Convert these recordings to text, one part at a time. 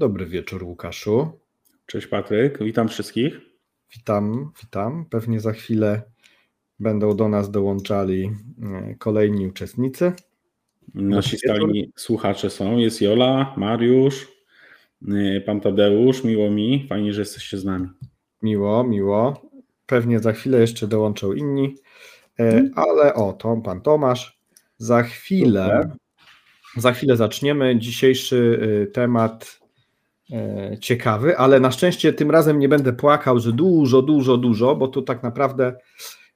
Dobry wieczór, Łukaszu. Cześć Patryk, witam wszystkich. Witam, witam. Pewnie za chwilę będą do nas dołączali e, kolejni uczestnicy. Nasi stali słuchacze są. Jest Jola, Mariusz, e, pan Tadeusz. Miło mi, fajnie, że jesteście z nami. Miło, miło. Pewnie za chwilę jeszcze dołączą inni, e, hmm. ale o, to pan Tomasz. Za chwilę, za chwilę zaczniemy. Dzisiejszy temat ciekawy, ale na szczęście tym razem nie będę płakał, że dużo, dużo, dużo, bo tu tak naprawdę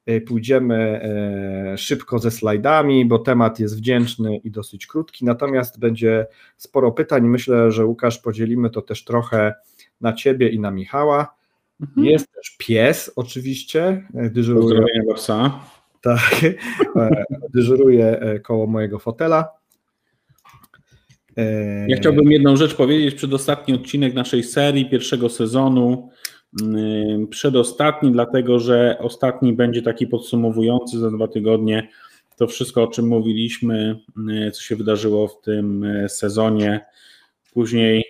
e, pójdziemy e, szybko ze slajdami, bo temat jest wdzięczny i dosyć krótki, natomiast będzie sporo pytań. Myślę, że Łukasz podzielimy to też trochę na ciebie i na Michała. Mhm. Jest też pies oczywiście, dyżuruje. psa. Tak, dyżuruje koło mojego fotela. E, ja chciałbym jedną rzecz powiedzieć. Przedostatni odcinek naszej serii pierwszego sezonu. Przedostatni, dlatego że ostatni będzie taki podsumowujący za dwa tygodnie. To wszystko, o czym mówiliśmy, mm, co się wydarzyło w tym e, sezonie. Później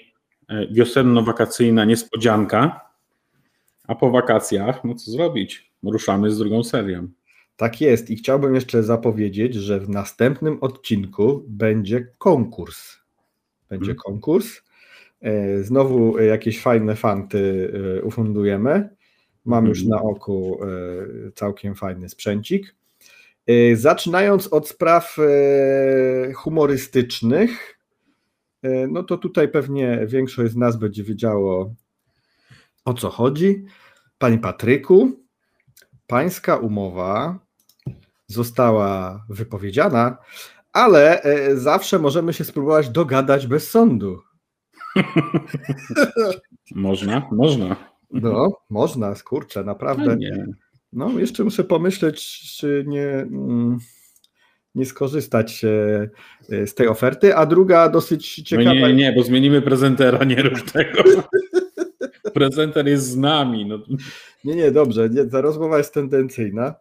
e, wiosenno-wakacyjna niespodzianka. A po wakacjach, no co zrobić? Ruszamy z drugą serią. Tak jest i chciałbym jeszcze zapowiedzieć, że w następnym odcinku będzie konkurs będzie mhm. konkurs. E, znowu jakieś fajne fanty e, ufundujemy. Mam już mhm. na oku e, całkiem fajny sprzęcik. Zaczynając od spraw humorystycznych, no to tutaj pewnie większość z nas będzie wiedziało o co chodzi. Panie Patryku, pańska umowa została wypowiedziana, ale e, zawsze możemy się spróbować dogadać bez sądu. można, można. No, można, skurczę, naprawdę. Nie. No, jeszcze muszę pomyśleć, czy nie, mm, nie skorzystać e, z tej oferty, a druga dosyć no ciekawa. No nie, nie, bo zmienimy prezentera, nie rób tego. Prezenter jest z nami. No. Nie, nie, dobrze, nie, ta rozmowa jest tendencyjna.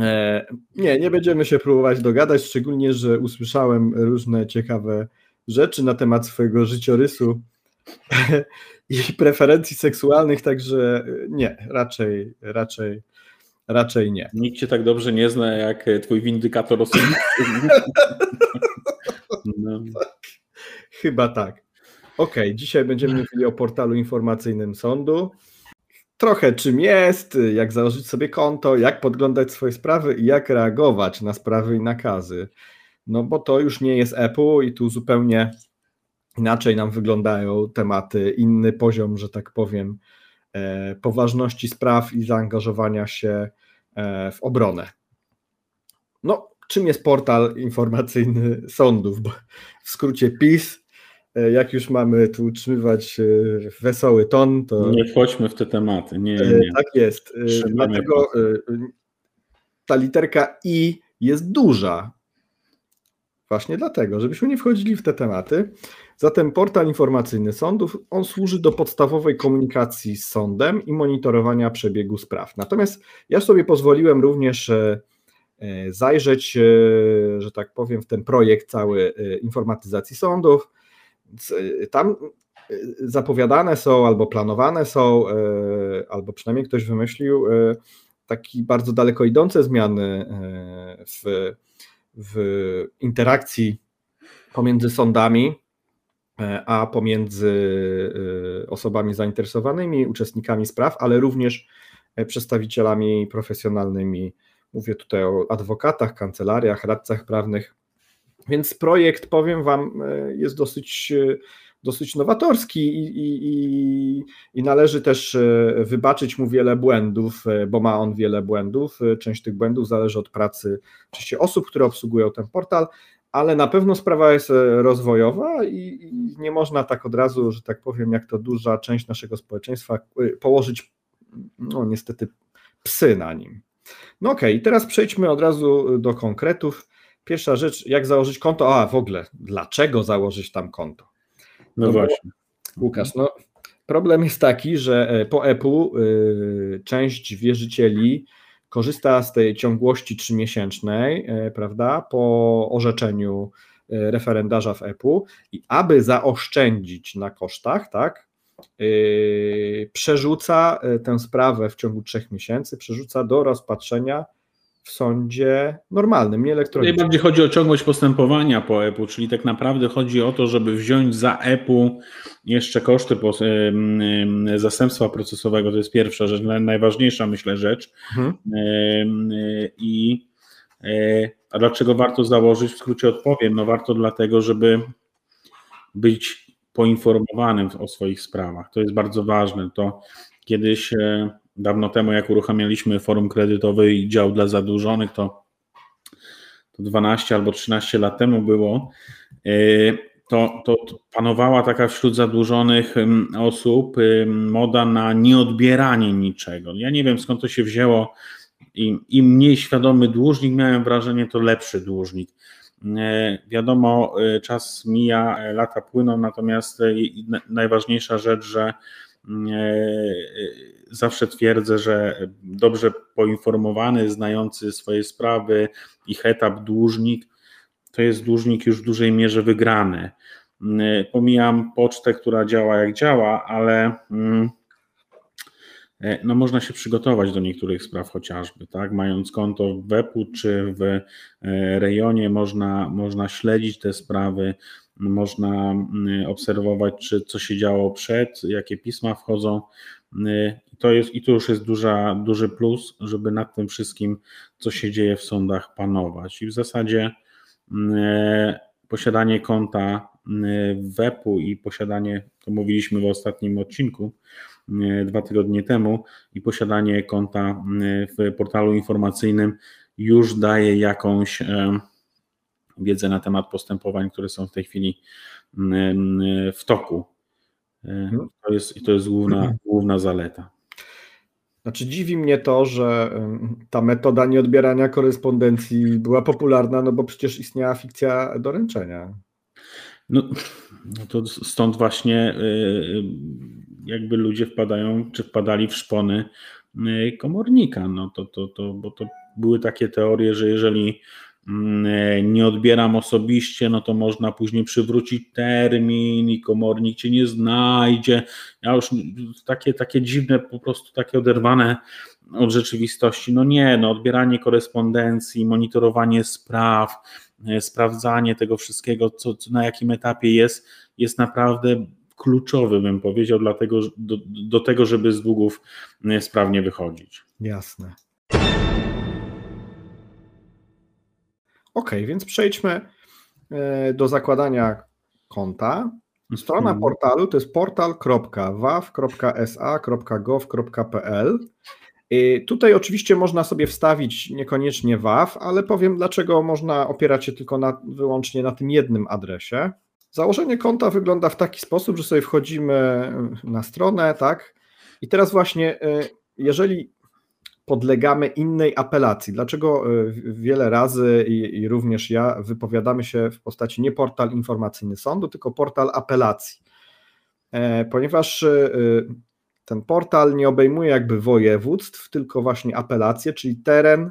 E, nie, nie będziemy się próbować dogadać, szczególnie, że usłyszałem różne ciekawe rzeczy na temat swojego życiorysu i preferencji seksualnych, także nie, raczej, raczej, raczej nie. Nikt cię tak dobrze nie zna jak twój windykator osobisty. no. Chyba tak. Ok, dzisiaj będziemy mówili o portalu informacyjnym sądu trochę czym jest, jak założyć sobie konto, jak podglądać swoje sprawy i jak reagować na sprawy i nakazy. No bo to już nie jest Apple i tu zupełnie inaczej nam wyglądają tematy, inny poziom, że tak powiem, e, poważności spraw i zaangażowania się e, w obronę. No, czym jest portal informacyjny sądów? Bo w skrócie PiS jak już mamy tu utrzymywać e, wesoły ton, to. Nie wchodźmy w te tematy. Nie, e, nie. Tak jest. Trzymamy Dlatego ta literka I jest duża. Właśnie dlatego, żebyśmy nie wchodzili w te tematy. Zatem portal informacyjny sądów, on służy do podstawowej komunikacji z sądem i monitorowania przebiegu spraw. Natomiast ja sobie pozwoliłem również zajrzeć, że tak powiem, w ten projekt cały informatyzacji sądów. Y, tam y, zapowiadane są albo planowane są, y, albo przynajmniej ktoś wymyślił taki bardzo daleko idące zmiany w, w interakcji pomiędzy sądami, a pomiędzy osobami zainteresowanymi, uczestnikami spraw, ale również przedstawicielami profesjonalnymi. Mówię tutaj o adwokatach, kancelariach, radcach prawnych, więc projekt, powiem Wam, e, jest dosyć, e, dosyć nowatorski i, i, i, należy też e, wybaczyć mu wiele błędów, bo ma on wiele błędów. Część tych błędów zależy od pracy oczywiście osób, które obsługują ten portal, ale na pewno sprawa jest rozwojowa i, nie można tak od razu, że tak powiem, jak to duża część naszego społeczeństwa, położyć, no niestety, psy na nim. No okej, okay, teraz przejdźmy od razu do konkretów. Pierwsza rzecz, jak założyć konto? A w ogóle, dlaczego założyć tam konto? No, no właśnie. Bo, Łukasz, no problem jest taki, że e, po EPU y, część wierzycieli korzysta z tej ciągłości trzymiesięcznej, y, prawda, po orzeczeniu referendarza w EPU i aby zaoszczędzić na kosztach, tak, przerzuca tę sprawę w ciągu trzech miesięcy, przerzuca do rozpatrzenia w sądzie normalnym, nie elektronicznym. Najbardziej chodzi o ciągłość postępowania po EPU, czyli tak naprawdę chodzi o to, żeby wziąć za EPU jeszcze koszty zastępstwa procesowego, to jest pierwsza rzecz, najważniejsza myślę rzecz. Mhm. I e, a dlaczego warto założyć? W skrócie odpowiem. No warto dlatego, żeby być poinformowanym o swoich sprawach. To jest bardzo ważne. To kiedyś e, dawno temu, jak uruchamialiśmy forum kredytowe i dział dla zadłużonych, to, to 12 albo 13 lat temu było, e, to, to, panowała taka wśród zadłużonych osób moda na nieodbieranie niczego. Ja nie wiem skąd to się wzięło. Im, im mniej świadomy dłużnik, miałem wrażenie, to lepszy dłużnik. E, wiadomo, e, czas mija, lata płyną, natomiast najważniejsza rzecz, że zawsze twierdzę, że dobrze poinformowany, znający swoje sprawy, ich etap dłużnik, to jest dłużnik już w dużej mierze wygrany. Mm, pomijam pocztę, która działa jak działa, ale mm, e, no można się przygotować do niektórych spraw chociażby, tak? Mając konto w WEP-u czy w e, rejonie, można, można śledzić te sprawy, można mm, obserwować, czy co się działo przed, jakie pisma wchodzą. I to, jest, i to już jest duża, duży plus, żeby nad tym wszystkim, co się dzieje w sądach, panować. I w zasadzie e, posiadanie konta WEP-u i posiadanie, to mówiliśmy w ostatnim odcinku, dwa tygodnie temu, i posiadanie konta w portalu informacyjnym już daje jakąś wiedzę na temat postępowań, które są w tej chwili w toku. E, mhm. To jest, to jest główna, główna zaleta. Znaczy dziwi mnie to, że ta metoda nieodbierania korespondencji była popularna, no bo przecież istniała fikcja doręczenia. No, no to stąd właśnie y, jakby ludzie wpadają, czy wpadali w szpony y, komornika. No to, to, to, bo to były takie teorie, że jeżeli Mm, nie odbieram osobiście, no to można później przywrócić termin i komornik cię nie znajdzie. Ja już takie, takie dziwne, po prostu takie oderwane od rzeczywistości. No nie, no odbieranie korespondencji, monitorowanie spraw, e, sprawdzanie tego wszystkiego, co, co na jakim etapie jest, jest naprawdę kluczowy, bym powiedział, dlatego, do, do tego, żeby z długów e, sprawnie wychodzić. Jasne. Ok, więc przejdźmy e, do zakładania konta. Strona mhm. portalu to jest portal.waw.sa.gov.pl. Tutaj oczywiście można sobie wstawić niekoniecznie WAW, ale powiem dlaczego można opierać się tylko na, wyłącznie na tym jednym adresie. Założenie konta wygląda w taki sposób, że sobie wchodzimy na stronę, tak? I teraz właśnie, e, jeżeli podlegamy innej apelacji. Dlaczego e, wiele razy i, i, również ja wypowiadamy się w postaci nie portal informacyjny sądu, tylko portal apelacji? E, ponieważ e, ten portal nie obejmuje jakby województw, tylko właśnie apelacje, czyli teren,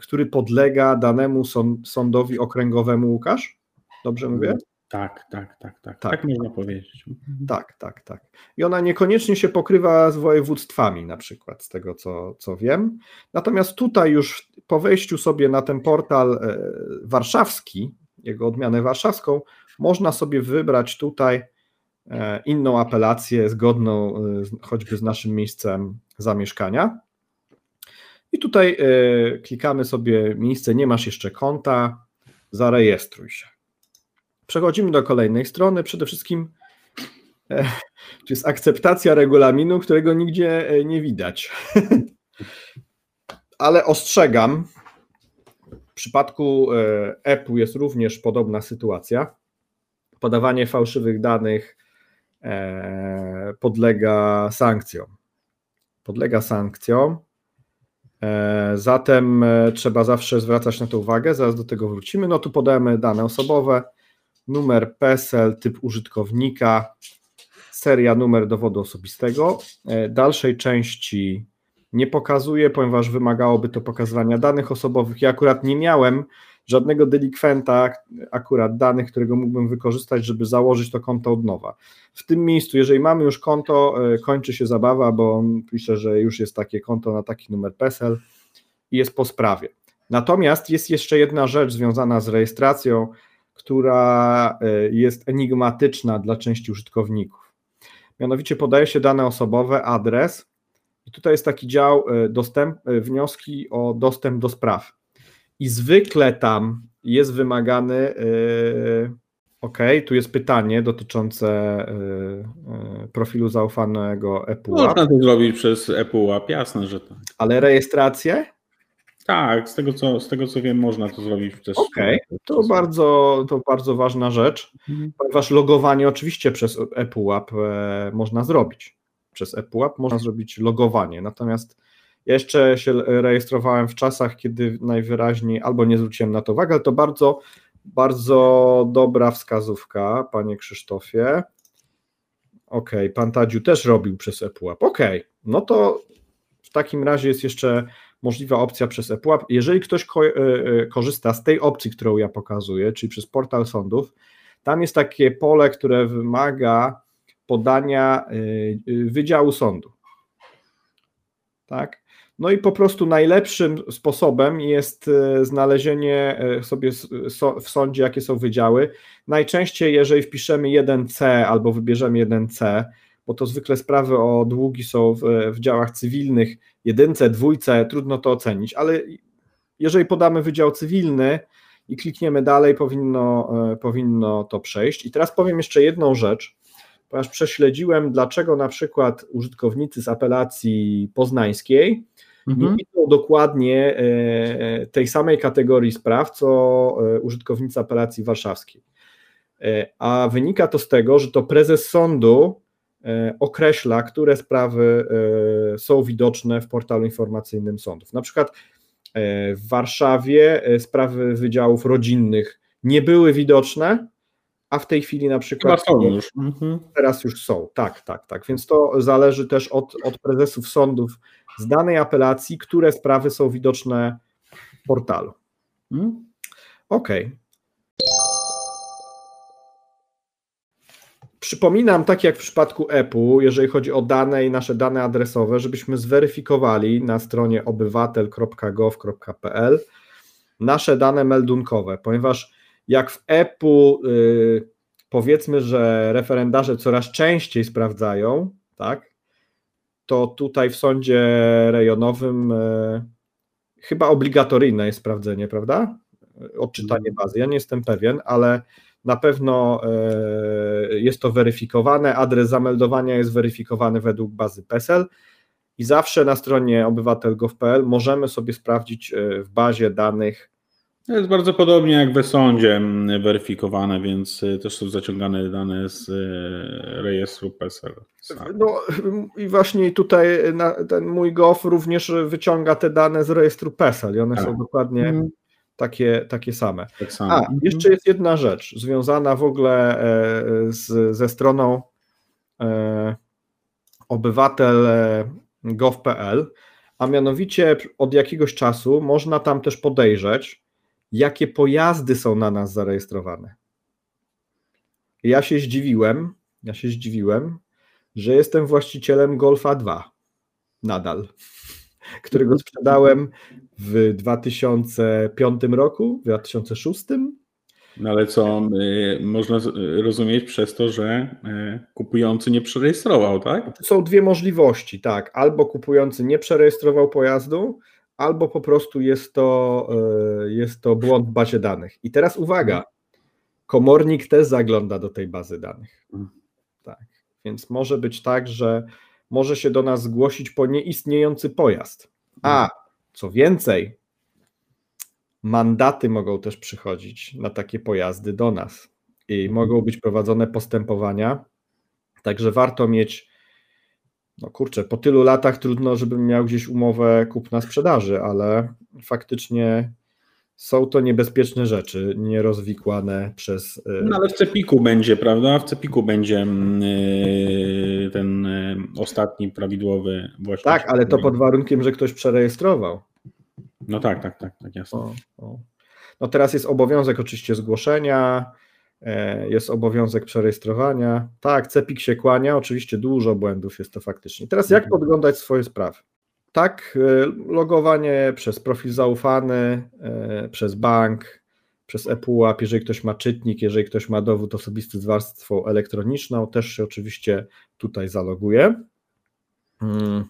który podlega danemu sądowi okręgowemu, Łukasz? Dobrze mówię? Tak, tak, tak, tak. Tak, tak można powiedzieć. Mhm. Tak, tak, tak. I ona niekoniecznie się pokrywa z województwami, na przykład, z tego co, co wiem. Natomiast tutaj już po wejściu sobie na ten portal e, warszawski, jego odmianę warszawską, można sobie wybrać tutaj e, inną apelację zgodną e, choćby z naszym miejscem zamieszkania. I tutaj klikamy sobie miejsce, nie masz jeszcze konta, zarejestruj się. Przechodzimy do kolejnej strony. Przede wszystkim e, to jest akceptacja regulaminu, którego nigdzie e, nie widać. Ale ostrzegam, w przypadku EPU jest również podobna sytuacja. Podawanie fałszywych danych e, podlega sankcjom. Podlega sankcjom. Zatem trzeba zawsze zwracać na to uwagę, zaraz do tego wrócimy. No tu podajemy dane osobowe, numer PESEL, typ użytkownika, seria, numer dowodu osobistego. E, dalszej części nie pokazuję, ponieważ wymagałoby to pokazywania danych osobowych. Ja akurat nie miałem żadnego delikwenta, akurat danych, którego mógłbym wykorzystać, żeby założyć to konto od nowa. W tym miejscu, jeżeli mamy już konto, e, kończy się zabawa, bo on pisze, że już jest takie konto na taki numer PESEL i jest po sprawie. Natomiast jest jeszcze jedna rzecz związana z rejestracją, która e, jest enigmatyczna dla części użytkowników. Mianowicie podaje się dane osobowe, adres i tutaj jest taki dział e, dostęp, wnioski o dostęp do spraw i zwykle tam jest wymagany. OK, tu jest pytanie dotyczące profilu zaufanego ePUAP. Można to zrobić przez ePUAP, jasne, że tak. Ale rejestrację? Tak, z tego co, z tego co wiem, można to zrobić przez. Okej, okay. to, bardzo, to bardzo ważna rzecz, mhm. ponieważ logowanie oczywiście przez ePUAP e, można zrobić. Przez ePUAP można zrobić logowanie, natomiast ja jeszcze się rejestrowałem w czasach, kiedy najwyraźniej albo nie zwróciłem na to uwagi, ale to bardzo, bardzo dobra wskazówka, panie Krzysztofie. OK, pan Tadziu też robił przez ePUAP. OK, no to w takim razie jest jeszcze możliwa opcja przez ePUAP. Jeżeli ktoś ko e, e, korzysta z tej opcji, którą ja pokazuję, czyli przez portal sądów, tam jest takie pole, które wymaga podania e, Wydziału Sądu. Tak? No i po prostu najlepszym sposobem jest znalezienie sobie w sądzie, jakie są wydziały. Najczęściej, jeżeli wpiszemy 1C albo wybierzemy 1C, bo to zwykle sprawy o długi są w, w działach cywilnych, jedynce, dwójce, trudno to ocenić, ale jeżeli podamy wydział cywilny i klikniemy dalej, powinno, e, powinno to przejść. I teraz powiem jeszcze jedną rzecz, ponieważ prześledziłem, dlaczego na przykład użytkownicy z apelacji poznańskiej mhm. nie widzą dokładnie e, tej samej kategorii spraw, co e, użytkownicy apelacji warszawskiej. A wynika to z tego, że to prezes sądu określa, które sprawy są widoczne w portalu informacyjnym sądów. Na przykład w Warszawie sprawy wydziałów rodzinnych nie były widoczne, a w tej chwili na przykład są już. Mhm. teraz już są. Tak, tak, tak. Więc to zależy też od, od prezesów sądów z danej apelacji, które sprawy są widoczne w portalu. Hmm? OK. Przypominam, tak jak w przypadku EPU, jeżeli chodzi o dane i nasze dane adresowe, żebyśmy zweryfikowali na stronie obywatel.gov.pl nasze dane meldunkowe, ponieważ jak w EPU yy, powiedzmy, że referendarze coraz częściej sprawdzają, tak, to tutaj w sądzie rejonowym e, chyba obligatoryjne jest sprawdzenie, prawda? Odczytanie mhm. bazy. Ja nie jestem pewien, ale na pewno e, jest to weryfikowane. Adres zameldowania jest weryfikowany według bazy PESEL i zawsze na stronie obywatel.gov.pl możemy sobie sprawdzić e, w bazie danych to jest bardzo podobnie jak we sądzie weryfikowane, więc y, też są zaciągane dane z rejestru PESEL. No i właśnie tutaj ten mój GOF również wyciąga te dane z rejestru PESEL i one tak. są dokładnie mhm. Takie, takie same. Tak A, mhm. jeszcze jest jedna rzecz związana w ogóle e, z, ze stroną e, obywatel.gov.pl, a mianowicie od jakiegoś czasu można tam też podejrzeć, jakie pojazdy są na nas zarejestrowane. Ja się zdziwiłem, ja się zdziwiłem, że jestem właścicielem Golfa 2 nadal, którego sprzedałem w 2005 roku, w 2006. No ale co y, można rozumieć przez to, że y, kupujący nie przerejestrował, tak? Są dwie możliwości, tak. Albo kupujący nie przerejestrował pojazdu, albo po prostu jest to, e, jest to błąd w bazie danych. I teraz uwaga, komornik też zagląda do tej bazy danych. Mm. Tak. Więc może być tak, że może się do nas zgłosić po nieistniejący pojazd. A mm. co więcej, mandaty mogą też przychodzić na takie pojazdy do nas i mogą być prowadzone postępowania. Także warto mieć no kurczę, po tylu latach trudno, żebym miał gdzieś umowę kupna-sprzedaży, ale faktycznie są to niebezpieczne rzeczy, nierozwikłane przez. Y, no ale w Cepiku będzie, prawda? W Cepiku będzie mm, y, ten y, ostatni prawidłowy właściciel. Tak, ale to pod warunkiem, że ktoś przerejestrował. No tak, tak, tak, tak jasne. O, o. No teraz jest obowiązek oczywiście zgłoszenia, e, jest obowiązek przerejestrowania. Tak, CEPIK się kłania, oczywiście dużo błędów jest to faktycznie. Teraz jak mhm. podglądać swoje sprawy? Tak, e, logowanie przez profil zaufany, e, przez bank, przez ePUAP, jeżeli ktoś ma czytnik, jeżeli ktoś ma dowód osobisty z warstwą elektroniczną, też się oczywiście tutaj zaloguje. Hmm.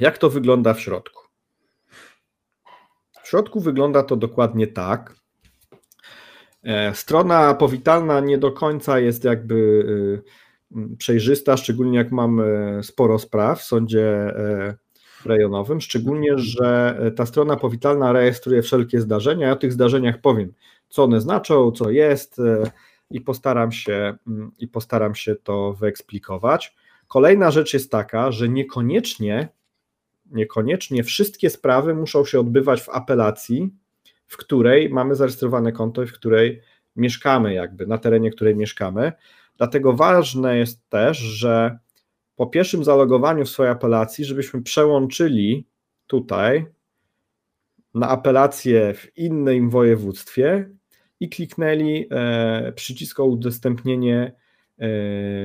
Jak to wygląda w środku? W środku wygląda to dokładnie tak. E, strona powitalna nie do końca jest jakby przejrzysta, szczególnie jak mamy sporo spraw w sądzie rejonowym, szczególnie, że ta strona powitalna rejestruje wszelkie zdarzenia. Ja o tych zdarzeniach powiem, co one znaczą, co jest i postaram się, i postaram się to wyeksplikować. Kolejna rzecz jest taka, że niekoniecznie niekoniecznie wszystkie sprawy muszą się odbywać w apelacji, w której mamy zarejestrowane konto i w której mieszkamy, jakby na terenie, której mieszkamy. Dlatego ważne jest też, że po pierwszym zalogowaniu w swojej apelacji, żebyśmy przełączyli tutaj na apelację w innym województwie i kliknęli e, przycisk o udostępnienie e,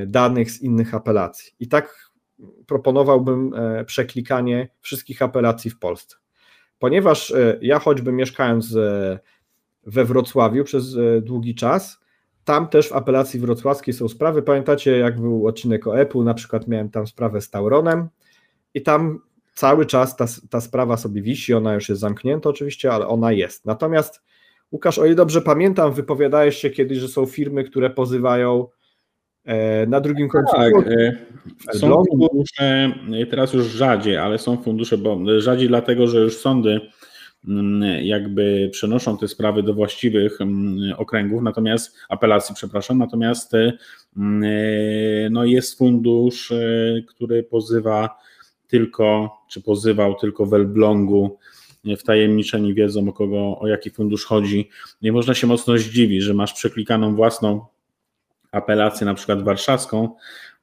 danych z innych apelacji. I tak proponowałbym e, przeklikanie wszystkich apelacji w Polsce. Ponieważ ja choćby mieszkając we Wrocławiu przez długi czas, tam też w apelacji wrocławskiej są sprawy. Pamiętacie, jak był odcinek o Apple, na przykład miałem tam sprawę z Tauronem i tam cały czas ta, ta sprawa sobie wisi, ona już jest zamknięta oczywiście, ale ona jest. Natomiast Łukasz, o ile dobrze pamiętam, wypowiadałeś się kiedyś, że są firmy, które pozywają E, na drugim końcu. Tak, są fundusze, teraz już rzadziej, ale są fundusze, bo rzadziej dlatego, że już sądy jakby przenoszą te sprawy do właściwych mm, okręgów, natomiast apelacji, przepraszam, natomiast mm, no jest fundusz, który pozywa tylko, czy pozywał tylko w Elblągu, wtajemniczeni wiedzą o kogo, o jaki fundusz chodzi. Nie można się mocno zdziwić, że masz przeklikaną własną apelację na przykład warszawską,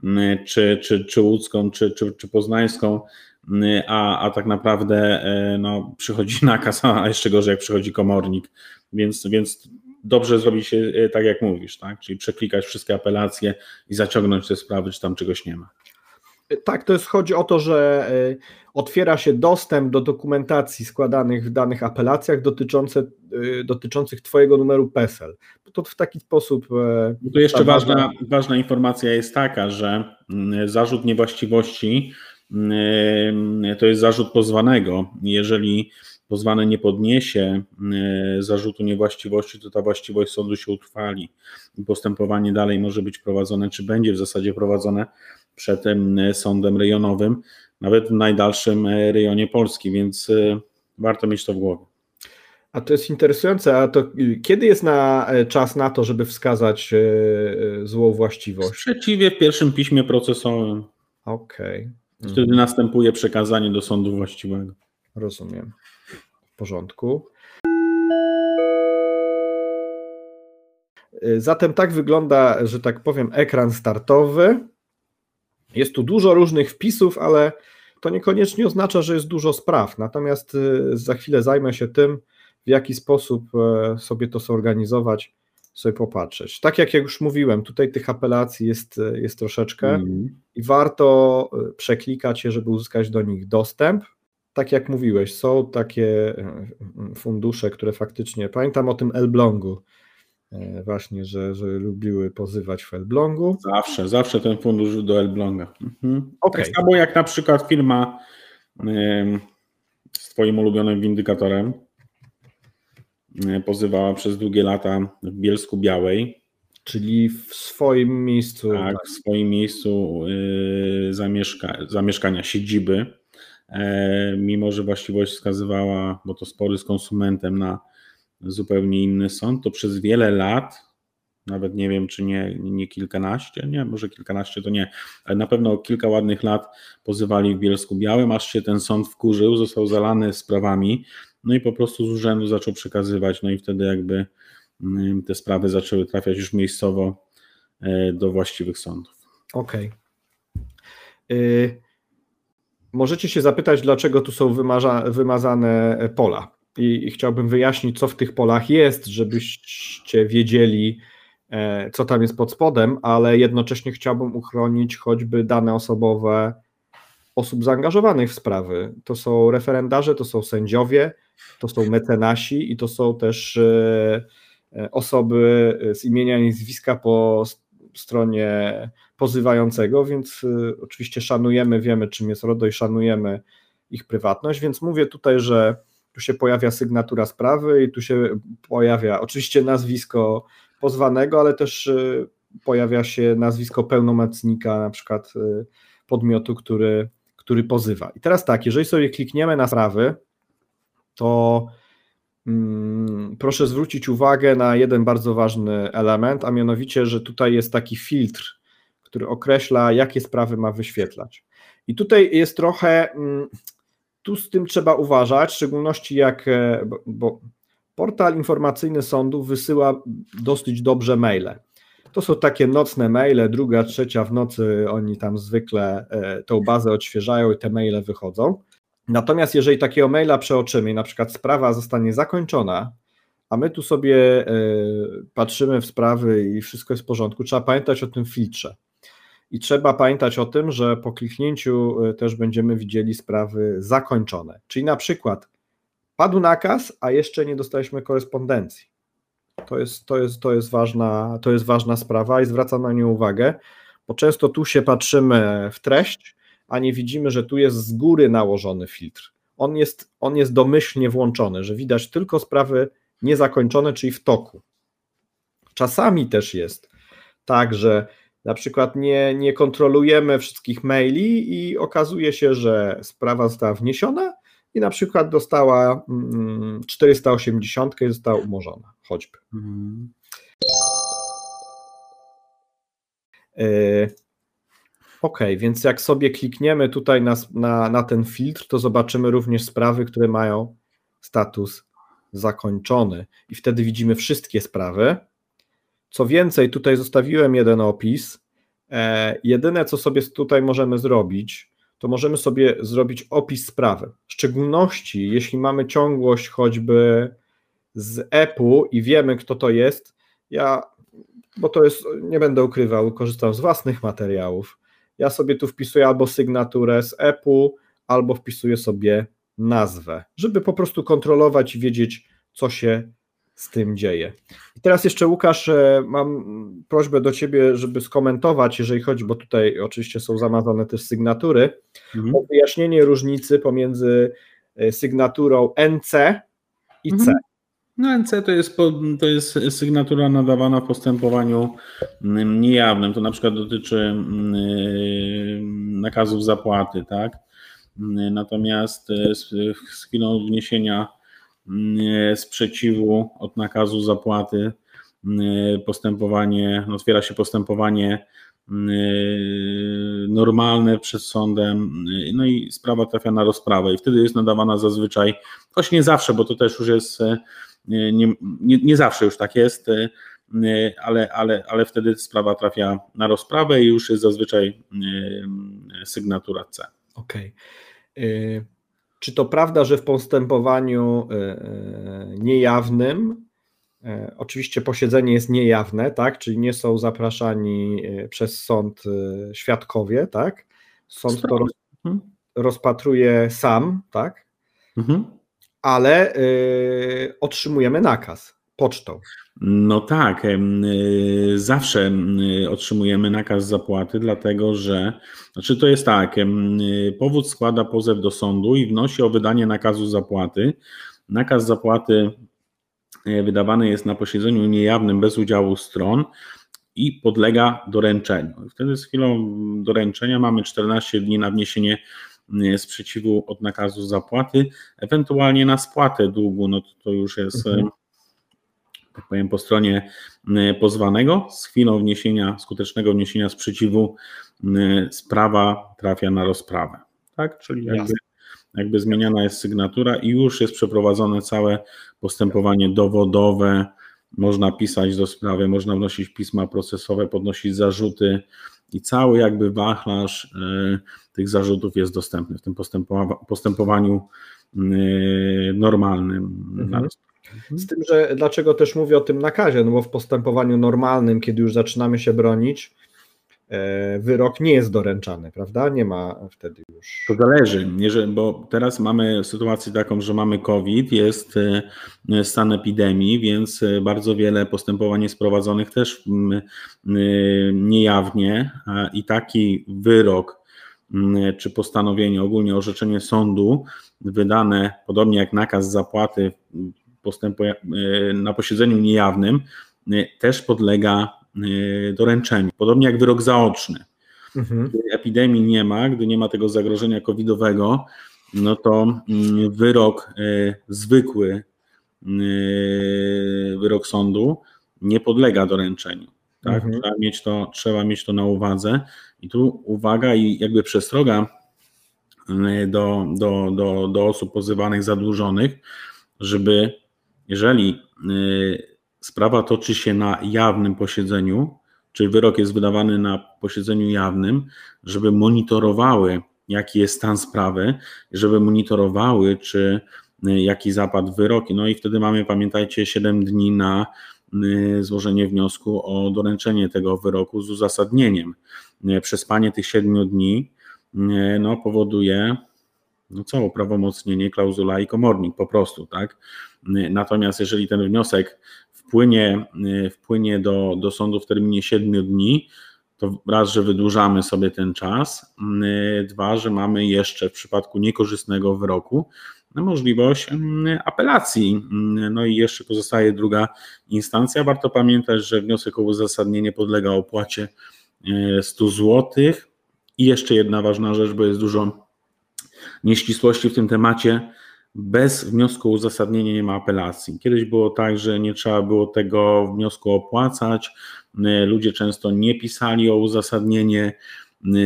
mm, czy, czy, czy łódzką, czy, czy, czy poznańską, mm, a, a tak naprawdę e, no, przychodzi nakaz, a jeszcze gorzej jak przychodzi komornik, więc, więc dobrze zrobić się e, tak jak mówisz, tak? czyli przeklikać wszystkie apelacje i zaciągnąć te sprawy, czy tam czegoś nie ma. Tak, to jest, chodzi o to, że otwiera się dostęp do dokumentacji składanych w danych apelacjach dotyczące, dotyczących Twojego numeru PESEL. To w taki sposób. No to jeszcze ważna, ważna informacja jest taka, że mm, zarzut niewłaściwości to jest zarzut pozwanego. Jeżeli pozwany nie podniesie zarzutu niewłaściwości, to ta właściwość sądu się utrwali i postępowanie dalej może być prowadzone, czy będzie w zasadzie prowadzone przed sądem rejonowym, nawet w najdalszym e, rejonie Polski, więc e, warto mieć to w głowie. A to jest interesujące, a to kiedy jest na e, czas na to, żeby wskazać złą właściwość? Sprzeciwie w pierwszym piśmie procesowym. Okej. Okay. Wtedy następuje przekazanie do sądu właściwego. Rozumiem. W porządku. Zatem tak wygląda, że tak powiem, ekran startowy. Jest tu dużo różnych wpisów, ale to niekoniecznie oznacza, że jest dużo spraw. Natomiast y, za chwilę zajmę się tym, w jaki sposób e, sobie to zorganizować, sobie popatrzeć. Tak jak już mówiłem, tutaj tych apelacji jest, e, jest troszeczkę mm. i warto e, przeklikać je, żeby uzyskać do nich dostęp. Tak jak mówiłeś, są takie fundusze, które faktycznie, pamiętam o tym Elblągu, E, właśnie, że, że lubiły pozywać w Elblągu. Zawsze, zawsze ten fundusz do Elbląga. Mhm. Okay. Tak samo jak na przykład firma z Twoim ulubionym windykatorem e, pozywała przez długie lata w Bielsku Białej. Czyli w swoim miejscu. Tak, w swoim miejscu e, zamieszka, zamieszkania, siedziby. Mimo, że właściwość wskazywała, bo to spory z konsumentem na zupełnie inny sąd, to przez wiele lat, nawet nie wiem, czy nie, nie kilkanaście, nie, może kilkanaście to nie, ale na pewno kilka ładnych lat pozywali w Bielsku Białym, aż się ten sąd wkurzył, został zalany sprawami, no i po prostu z urzędu zaczął przekazywać, no i wtedy jakby mm, te sprawy zaczęły trafiać już miejscowo e, do właściwych sądów. Okej. Okay. Możecie się zapytać, dlaczego tu są wymazane pola i, i chciałbym wyjaśnić, co w tych polach jest, żebyście wiedzieli, e, co tam jest pod spodem, ale jednocześnie chciałbym uchronić choćby dane osobowe osób zaangażowanych w sprawy. To są referendarze, to są sędziowie, to są mecenasi i to są też e, e, osoby z imienia i nazwiska po stronie pozywającego, więc oczywiście szanujemy, wiemy czym jest RODO i szanujemy ich prywatność, więc mówię tutaj, że tu się pojawia sygnatura sprawy i tu się pojawia oczywiście nazwisko pozwanego, ale też pojawia się nazwisko pełnomocnika na przykład podmiotu, który, który pozywa. I teraz tak, jeżeli sobie klikniemy na sprawy, to mm, proszę zwrócić uwagę na jeden bardzo ważny element, a mianowicie, że tutaj jest taki filtr, który określa, jakie sprawy ma wyświetlać. I tutaj jest trochę, mm, tu z tym trzeba uważać, w szczególności jak, e, bo, bo portal informacyjny sądu wysyła dosyć dobrze maile. To są takie nocne maile, druga, trzecia w nocy oni tam zwykle e, tą bazę odświeżają i te maile wychodzą. Natomiast jeżeli takiego maila przeoczymy na przykład sprawa zostanie zakończona, a my tu sobie e, patrzymy w sprawy i wszystko jest w porządku, trzeba pamiętać o tym filtrze. I trzeba pamiętać o tym, że po kliknięciu y, też będziemy widzieli sprawy zakończone. Czyli na przykład padł nakaz, a jeszcze nie dostaliśmy korespondencji. To jest, to jest, to jest, ważna, to jest ważna sprawa i zwracam na nią uwagę, bo często tu się patrzymy w treść, a nie widzimy, że tu jest z góry nałożony filtr. On jest, on jest domyślnie włączony, że widać tylko sprawy niezakończone, czyli w toku. Czasami też jest tak, że na przykład nie, nie kontrolujemy wszystkich maili i okazuje się, że sprawa została wniesiona i na przykład dostała 480 mm, i została umorzona, choćby. Mhm. Y, ok, więc jak sobie klikniemy tutaj na, na, na ten filtr, to zobaczymy również sprawy, które mają status zakończony i wtedy widzimy wszystkie sprawy. Co więcej, tutaj zostawiłem jeden opis. E, jedyne, co sobie tutaj możemy zrobić, to możemy sobie zrobić opis sprawy. W szczególności, jeśli mamy ciągłość choćby z EPU i wiemy, kto to jest, ja, bo to jest, nie będę ukrywał, korzystam z własnych materiałów. Ja sobie tu wpisuję albo sygnaturę z EPU, albo wpisuję sobie nazwę, żeby po prostu kontrolować i wiedzieć, co się z tym dzieje. I teraz jeszcze Łukasz, e, mam prośbę do Ciebie, żeby skomentować, jeżeli chodzi, bo tutaj oczywiście są zamazane też sygnatury, mhm. o wyjaśnienie różnicy pomiędzy e, sygnaturą NC i C. Mhm. No NC to jest, to jest sygnatura nadawana w postępowaniu mm, niejawnym. To na przykład dotyczy mm, e, nakazów zapłaty, tak? Mm, natomiast z, z chwilą wniesienia sprzeciwu od nakazu zapłaty, postępowanie, no, otwiera się postępowanie normalne przed sądem, no i sprawa trafia na rozprawę i wtedy jest nadawana zazwyczaj, choć nie zawsze, bo to też już jest, nie, nie, nie zawsze już tak jest, ale, ale, ale wtedy sprawa trafia na rozprawę i już jest zazwyczaj sygnatura C. Okej. Okay. Czy to prawda, że w postępowaniu e, e, niejawnym, e, oczywiście posiedzenie jest niejawne, tak? Czyli nie są zapraszani przez sąd świadkowie, tak? Sąd to mhm. rozpatruje sam, tak? Mhm. Ale otrzymujemy nakaz pocztą. No tak, y, zawsze y, otrzymujemy nakaz zapłaty, dlatego że, znaczy to jest tak, y, powód składa pozew do sądu i wnosi o wydanie nakazu zapłaty. Nakaz zapłaty wydawany jest na posiedzeniu niejawnym bez udziału stron i podlega doręczeniu. Wtedy z chwilą doręczenia mamy 14 dni na wniesienie sprzeciwu od nakazu zapłaty, ewentualnie na spłatę długu, no to, to już jest mhm tak powiem, po stronie pozwanego. Z chwilą wniesienia, skutecznego wniesienia sprzeciwu sprawa trafia na rozprawę. Tak? Czyli jakby, jakby zmieniana jest sygnatura i już jest przeprowadzone całe postępowanie dowodowe. Można pisać do sprawy, można wnosić pisma procesowe, podnosić zarzuty i cały jakby wachlarz y, tych zarzutów jest dostępny w tym postępowaniu normalnym. Mhm. Z tym, że dlaczego też mówię o tym nakazie, no bo w postępowaniu normalnym, kiedy już zaczynamy się bronić, E, wyrok nie jest doręczany, prawda? Nie ma wtedy już. To zależy, bo teraz mamy sytuację taką, że mamy COVID, jest e, stan epidemii, więc e, bardzo wiele postępowań jest prowadzonych też niejawnie i taki wyrok czy postanowienie, ogólnie orzeczenie sądu wydane, podobnie jak nakaz zapłaty na posiedzeniu niejawnym, też podlega Y, doręczeniu. Podobnie jak wyrok zaoczny. Mhm. Gdy epidemii nie ma, gdy nie ma tego zagrożenia covidowego, no to mm, wyrok zwykły, wyrok sądu nie podlega doręczeniu. Tak? Mhm. Trzeba, mieć to, trzeba mieć to na uwadze. I tu uwaga i jakby przestroga do, do, do, do osób pozywanych, zadłużonych, żeby jeżeli sprawa toczy się na jawnym posiedzeniu, czyli wyrok jest wydawany na posiedzeniu jawnym, żeby monitorowały, jaki jest stan sprawy, żeby monitorowały, czy y, jaki zapadł wyrok. No i wtedy mamy, pamiętajcie, 7 dni na y, złożenie wniosku o doręczenie tego wyroku z uzasadnieniem. Y, przespanie tych 7 dni no, powoduje no co, uprawomocnienie, klauzula i komornik po prostu, tak? Natomiast jeżeli ten wniosek wpłynie, wpłynie do, do sądu w terminie 7 dni, to raz, że wydłużamy sobie ten czas, dwa, że mamy jeszcze w przypadku niekorzystnego wyroku możliwość y, apelacji. No i jeszcze pozostaje druga instancja. Warto pamiętać, że wniosek o uzasadnienie podlega opłacie 100 zł. I jeszcze jedna ważna rzecz, bo jest dużo nieścisłości w tym temacie bez wniosku o uzasadnienie nie ma apelacji. Kiedyś było tak, że nie trzeba było tego wniosku opłacać. Ludzie często nie pisali o uzasadnienie,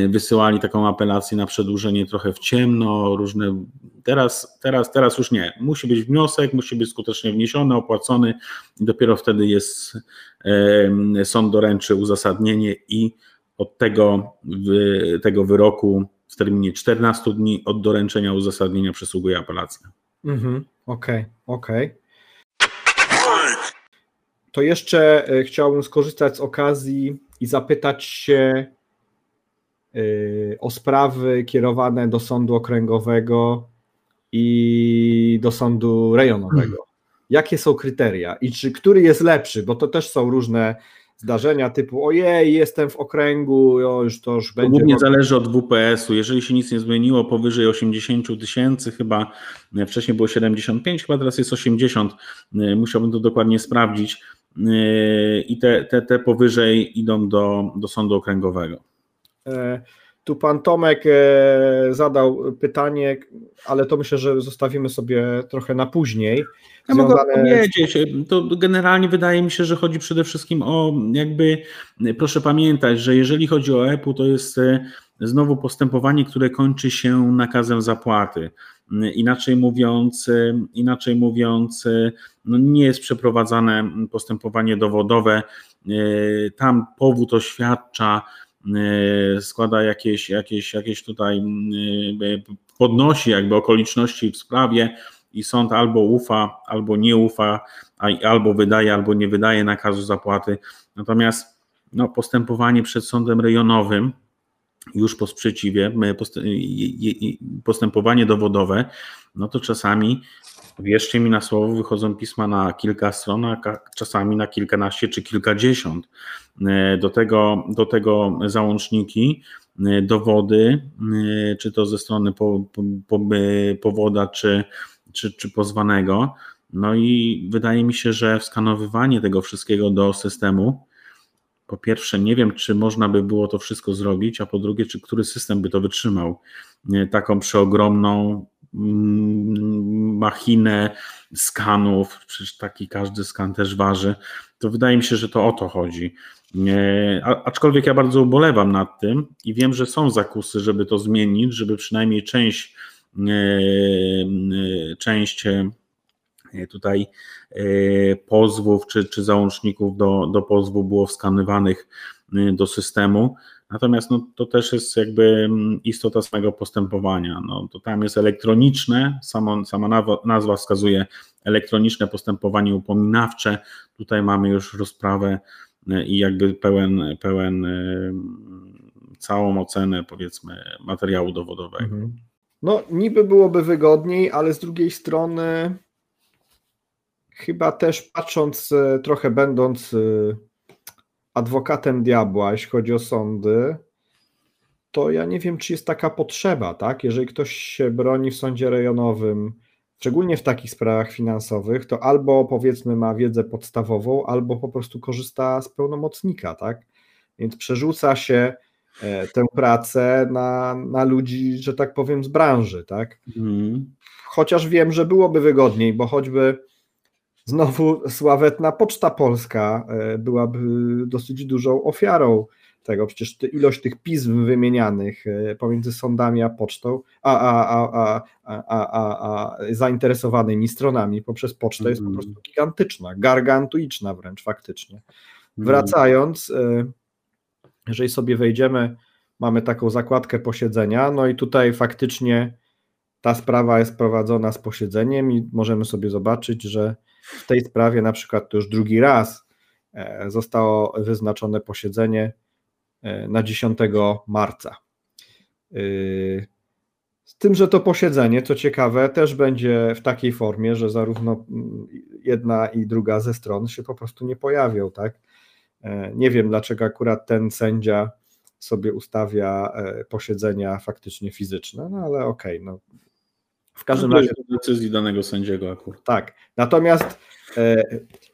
wysyłali taką apelację na przedłużenie trochę w ciemno, różne. Teraz, teraz, teraz już nie. Musi być wniosek, musi być skutecznie wniesiony, opłacony, i dopiero wtedy jest sąd doręczy uzasadnienie i od tego, tego wyroku w terminie 14 dni od doręczenia uzasadnienia przysługuje apelacja. Mhm, okej, okej. Okay. To jeszcze e, chciałbym skorzystać z okazji i zapytać się e, o sprawy kierowane do sądu okręgowego i do sądu rejonowego. Jakie są kryteria i czy który jest lepszy, bo to też są różne zdarzenia typu ojej, jestem w okręgu, już to już będzie. Głównie zależy od WPS-u. Jeżeli się nic nie zmieniło powyżej 80 tysięcy, chyba e, wcześniej było 75, chyba teraz jest 80, e, musiałbym to dokładnie sprawdzić. E, I te, te, te powyżej idą do, do sądu okręgowego. Tu pan Tomek zadał pytanie, ale to myślę, że zostawimy sobie trochę na później. Ja mogę powiedzieć, to generalnie wydaje mi się, że chodzi przede wszystkim o jakby, proszę pamiętać, że jeżeli chodzi o EPU, to jest e, znowu postępowanie, które kończy się nakazem zapłaty. Inaczej mówiąc, e, inaczej mówiąc, e, no nie jest przeprowadzane postępowanie dowodowe. Tam powód oświadcza, składa jakieś, jakieś, jakieś tutaj, podnosi jakby okoliczności w sprawie, i sąd albo ufa, albo nie ufa, albo wydaje, albo nie wydaje nakazu zapłaty. Natomiast no, postępowanie przed sądem rejonowym, już po sprzeciwie, postępowanie dowodowe, no to czasami, wierzcie mi na słowo, wychodzą pisma na kilka stron, a czasami na kilkanaście czy kilkadziesiąt. E, do tego, do tego załączniki, e, dowody, e, czy to ze strony po, po, powoda, czy czy, czy pozwanego. No i wydaje mi się, że skanowywanie tego wszystkiego do systemu, po pierwsze, nie wiem, czy można by było to wszystko zrobić, a po drugie, czy który system by to wytrzymał. Taką przeogromną machinę skanów, przecież taki każdy skan też waży, to wydaje mi się, że to o to chodzi. Aczkolwiek ja bardzo ubolewam nad tym i wiem, że są zakusy, żeby to zmienić, żeby przynajmniej część E, e, część e, tutaj pozwów czy, czy załączników do, do pozwu było wskanywanych do systemu. Natomiast no, to też jest jakby mm, istota samego postępowania. No, to tam jest elektroniczne, sama nazwa wskazuje elektroniczne postępowanie upominawcze. Tutaj mamy już rozprawę e, i jakby pełen, pełen e, całą ocenę powiedzmy materiału dowodowego. Mhm. No niby byłoby wygodniej, ale z drugiej strony chyba też patrząc e, trochę będąc adwokatem diabła, jeśli chodzi o sądy, to ja nie wiem, czy jest taka potrzeba, tak? Jeżeli ktoś się broni w sądzie rejonowym, szczególnie w takich sprawach finansowych, to albo powiedzmy ma wiedzę podstawową, albo po prostu korzysta z pełnomocnika, tak? Więc przerzuca się e, tę pracę na, na ludzi, że tak powiem, z branży, tak? Mm. Chociaż wiem, że byłoby wygodniej, bo choćby znowu sławetna Poczta Polska e, byłaby dosyć dużą ofiarą tego. Przecież ilość tych pism wymienianych e, pomiędzy sądami a pocztą, a, a, a, a, a, a zainteresowanymi stronami poprzez pocztę jest po mhm. prostu gigantyczna, gargantuiczna wręcz faktycznie. Mhm. Wracając, e, jeżeli sobie wejdziemy, mamy taką zakładkę posiedzenia, no i tutaj faktycznie ta sprawa jest prowadzona z posiedzeniem i możemy sobie zobaczyć, że w tej sprawie na przykład to już drugi raz e, zostało wyznaczone posiedzenie e, na 10 marca. E, z tym, że to posiedzenie, co ciekawe, też będzie w takiej formie, że zarówno mm, jedna i druga ze stron się po prostu nie pojawią, tak? Nie wiem, dlaczego akurat ten sędzia sobie ustawia posiedzenia faktycznie fizyczne, no ale okej, okay, no w każdym razie. decyzji danego sędziego akurat. Tak. Natomiast e,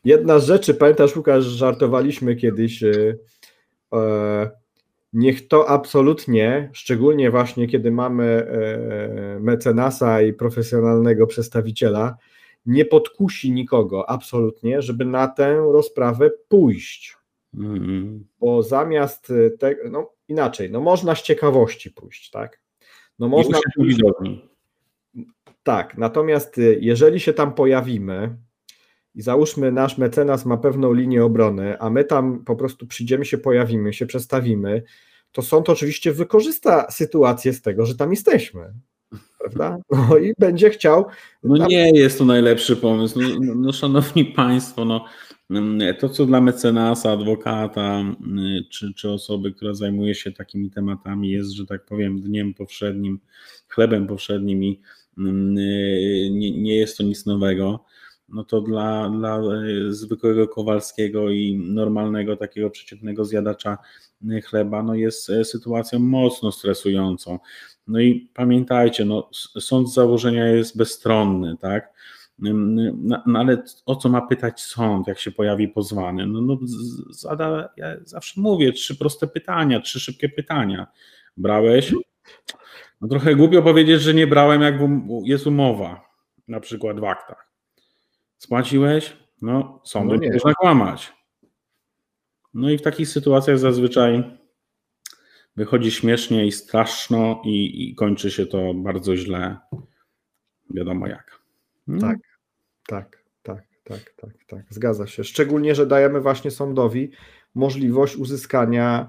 jedna z rzeczy, pamiętasz, Łukasz, żartowaliśmy kiedyś. E, e, niech to absolutnie, szczególnie właśnie kiedy mamy e, mecenasa i profesjonalnego przedstawiciela, nie podkusi nikogo absolutnie, żeby na tę rozprawę pójść. Mm. Bo zamiast tego, no inaczej, no można z ciekawości pójść, tak? No można. Pójść, tak, natomiast y, jeżeli się tam pojawimy i załóżmy nasz mecenas ma pewną linię obrony, a my tam po prostu przyjdziemy, się pojawimy, się przestawimy, to sąd oczywiście wykorzysta sytuację z tego, że tam jesteśmy. Prawda? No i będzie chciał. No tam... nie jest to najlepszy pomysł. No, no, no, szanowni Państwo, no, mm, to co dla mecenasa, adwokata, mm, czy, czy osoby, która zajmuje się takimi tematami, jest, że tak powiem, dniem powszednim, chlebem powszednim i nie, nie jest to nic nowego, no to dla, dla y, zwykłego Kowalskiego i normalnego takiego przeciętnego zjadacza y, chleba, no jest sytuacją mocno stresującą. No i pamiętajcie, no, sąd z założenia jest bezstronny, tak? Mm, no, no, ale o co ma pytać sąd, jak się pojawi pozwany? No, no zada, ja zawsze mówię, trzy proste pytania, trzy szybkie pytania. Brałeś? No trochę głupio powiedzieć, że nie brałem, jak jest umowa, na przykład w aktach. Spłaciłeś? No, sądu no nie można kłamać. No i w takich sytuacjach zazwyczaj wychodzi śmiesznie i straszno i, i kończy się to bardzo źle. Wiadomo jak. Hmm? Tak, tak, tak, tak, tak, tak. Zgadza się. Szczególnie, że dajemy właśnie sądowi możliwość uzyskania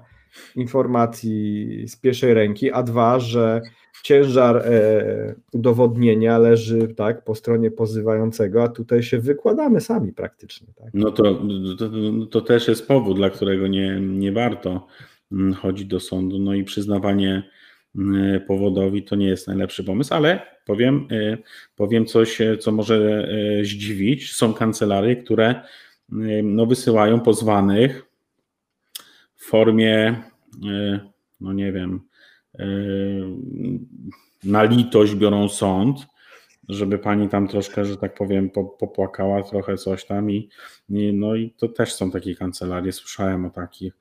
informacji z pierwszej ręki, a dwa, że ciężar e, udowodnienia leży tak, po stronie pozywającego, a tutaj się wykładamy sami praktycznie. Tak? No to, to, to też jest powód, dla którego nie, nie warto mm, chodzić do sądu. No i przyznawanie mm, powodowi to nie jest najlepszy pomysł, ale powiem, e, powiem coś, co może e, zdziwić. Są kancelarie, które no, wysyłają pozwanych w formie, no nie wiem, na litość biorą sąd, żeby pani tam troszkę, że tak powiem, popłakała trochę coś tam i, no i to też są takie kancelarie, słyszałem o takich,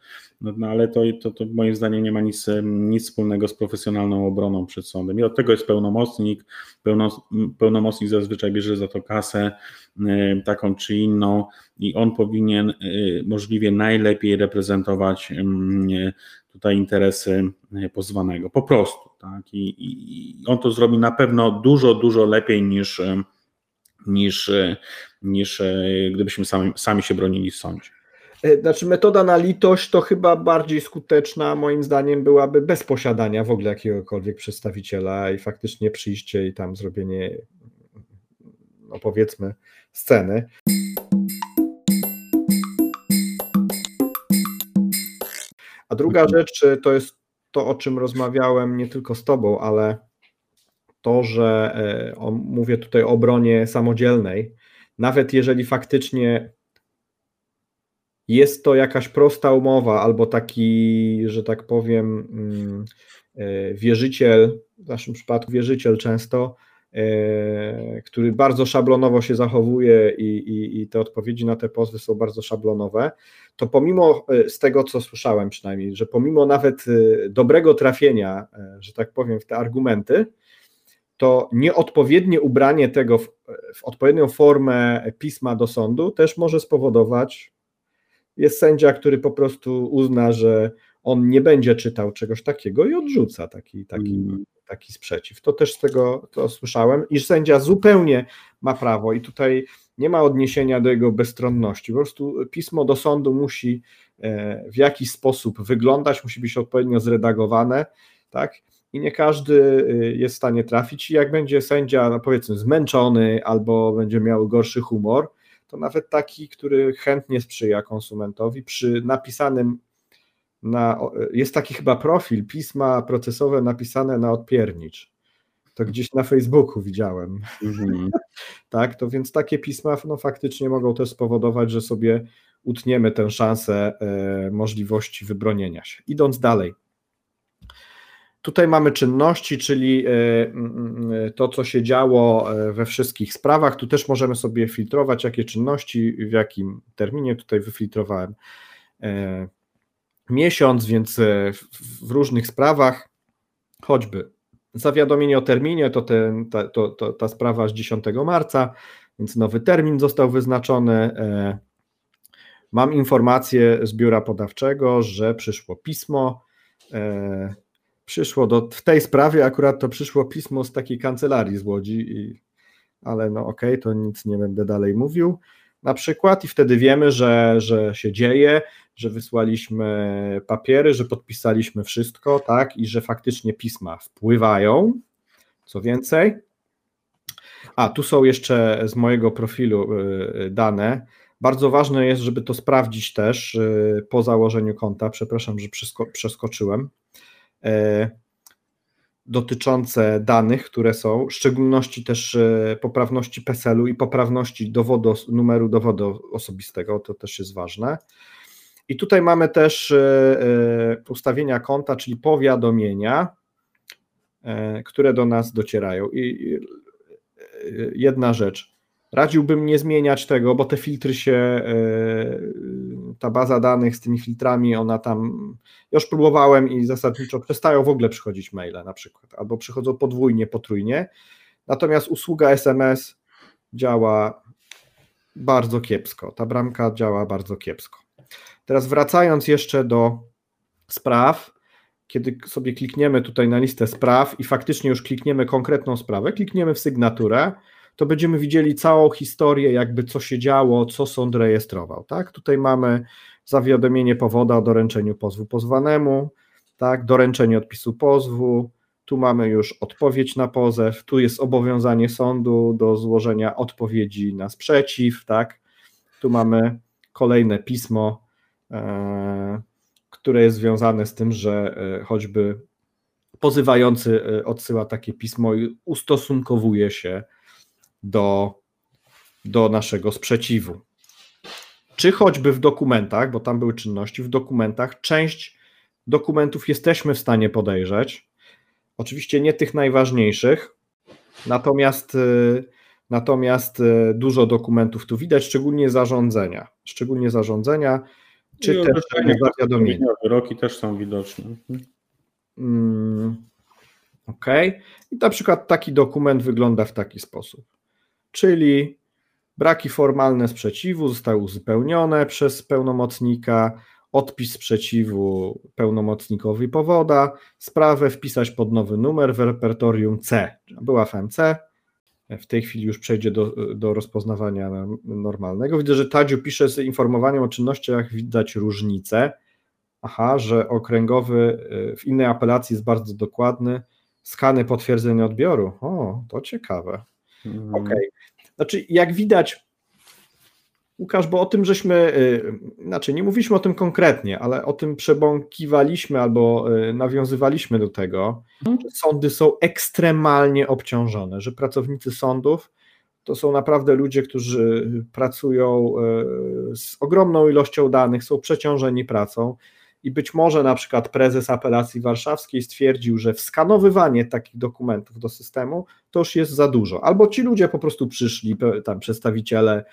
no, no ale to, to, to moim zdaniem nie ma nic, nic wspólnego z profesjonalną obroną przed sądem. I od tego jest pełnomocnik, Pełno, pełnomocnik zazwyczaj bierze za to kasę taką czy inną i on powinien y, możliwie najlepiej reprezentować tutaj interesy e, pozwanego, po prostu. Tak? I, I, on to zrobi na pewno dużo, dużo lepiej niż, e, niż, e, niż gdybyśmy sami, sami się bronili w sądzie. Znaczy metoda na litość to chyba bardziej skuteczna moim zdaniem byłaby bez posiadania w ogóle jakiegokolwiek przedstawiciela i faktycznie przyjście i tam zrobienie no powiedzmy sceny. Druga rzecz to jest to, o czym rozmawiałem nie tylko z Tobą, ale to, że e, o, mówię tutaj o obronie samodzielnej, nawet jeżeli faktycznie jest to jakaś prosta umowa albo taki, że tak powiem, mm, e, wierzyciel, w naszym przypadku wierzyciel często, który bardzo szablonowo się zachowuje i, i, i, te odpowiedzi na te pozwy są bardzo szablonowe, to pomimo z tego, co słyszałem przynajmniej, że pomimo nawet dobrego trafienia, że tak powiem, w te argumenty, to nieodpowiednie ubranie tego w, w, odpowiednią formę pisma do sądu też może spowodować, jest sędzia, który po prostu uzna, że on nie będzie czytał czegoś takiego i odrzuca taki, taki, mm. Taki sprzeciw. To też z tego to słyszałem, iż sędzia zupełnie ma prawo i tutaj nie ma odniesienia do jego bezstronności. Po prostu pismo do sądu musi e, w jakiś sposób wyglądać, musi być odpowiednio zredagowane, tak? i nie każdy y, jest w stanie trafić. I jak będzie sędzia, no powiedzmy, zmęczony albo będzie miał gorszy humor, to nawet taki, który chętnie sprzyja konsumentowi, przy napisanym na, jest taki chyba profil, pisma procesowe napisane na odpiernicz. To gdzieś na Facebooku widziałem. Mm-hmm. tak, to więc takie pisma no, faktycznie mogą też spowodować, że sobie utniemy tę szansę e, możliwości wybronienia się. Idąc dalej, Tutaj mamy czynności, czyli e, to, co się działo e, we wszystkich sprawach. Tu też możemy sobie filtrować, jakie czynności, w jakim terminie. Tutaj wyfiltrowałem miesiąc, więc w różnych sprawach, choćby zawiadomienie o terminie, to, ten, ta, to, to, ta sprawa z 10 marca, więc nowy termin został wyznaczony. Mam informację z biura podawczego, że przyszło pismo. Przyszło do, w tej sprawie akurat to przyszło pismo z takiej kancelarii z Łodzi, i, ale no okej, okay, to nic nie będę dalej mówił. Na przykład i wtedy wiemy, że, że się dzieje, że wysłaliśmy papiery, że podpisaliśmy wszystko, tak, i że faktycznie pisma wpływają. Co więcej, a tu są jeszcze z mojego profilu y, dane. Bardzo ważne jest, żeby to sprawdzić też y, po założeniu konta. Przepraszam, że przeskoczyłem. E, dotyczące danych, które są, w szczególności też poprawności PESEL-u i poprawności dowodu, numeru dowodu osobistego, to też jest ważne. I tutaj mamy też e, ustawienia konta, czyli powiadomienia, które do nas docierają. I jedna rzecz, Radziłbym nie zmieniać tego, bo te filtry się, e, ta baza danych z tymi filtrami, ona tam, już próbowałem i zasadniczo przestają w ogóle przychodzić maile na przykład, albo przychodzą podwójnie, potrójnie, natomiast usługa SMS działa bardzo kiepsko, ta bramka działa bardzo kiepsko. Teraz wracając jeszcze do spraw, kiedy sobie klikniemy tutaj na listę spraw i faktycznie już klikniemy konkretną sprawę, klikniemy w sygnaturę, to będziemy widzieli całą historię, jakby co się działo, co sąd rejestrował. Tak? Tutaj mamy zawiadomienie powoda o doręczeniu pozwu pozwanemu, tak? doręczenie odpisu pozwu, tu mamy już odpowiedź na pozew, tu jest obowiązanie sądu do złożenia odpowiedzi na sprzeciw, tak? Tu mamy kolejne pismo, które jest związane z tym, że e, choćby pozywający e, odsyła takie pismo i ustosunkowuje się do, do naszego sprzeciwu. Czy choćby w dokumentach, bo tam były czynności, w dokumentach część dokumentów jesteśmy w stanie podejrzeć. Oczywiście nie tych najważniejszych, natomiast, natomiast dużo dokumentów tu widać, szczególnie zarządzenia. Szczególnie zarządzenia, czy I też zawiadomienia. Wyroki też są widoczne. Mm, OK. I na przykład taki dokument wygląda w taki sposób czyli braki formalne sprzeciwu zostały uzupełnione przez pełnomocnika, odpis sprzeciwu pełnomocnikowi powoda, sprawę wpisać pod nowy numer w repertorium C. Była FMC, w tej chwili już przejdzie do, do rozpoznawania normalnego. Widzę, że Tadziu pisze z informowaniem o czynnościach widać różnicę. Aha, że okręgowy y, w innej apelacji jest bardzo dokładny. Skany potwierdzenia odbioru. O, to ciekawe. Mhm. Okej. Okay. Znaczy, jak widać, Łukasz, bo o tym żeśmy, y, znaczy nie mówiliśmy o tym konkretnie, ale o tym przebąkiwaliśmy albo y, nawiązywaliśmy do tego, mhm. że sądy są ekstremalnie obciążone, że pracownicy sądów to są naprawdę ludzie, którzy pracują y, z ogromną ilością danych, są przeciążeni pracą i być może na przykład prezes apelacji warszawskiej stwierdził, że wskanowywanie takich dokumentów do systemu to już jest za dużo. Albo ci ludzie po prostu przyszli, tam przedstawiciele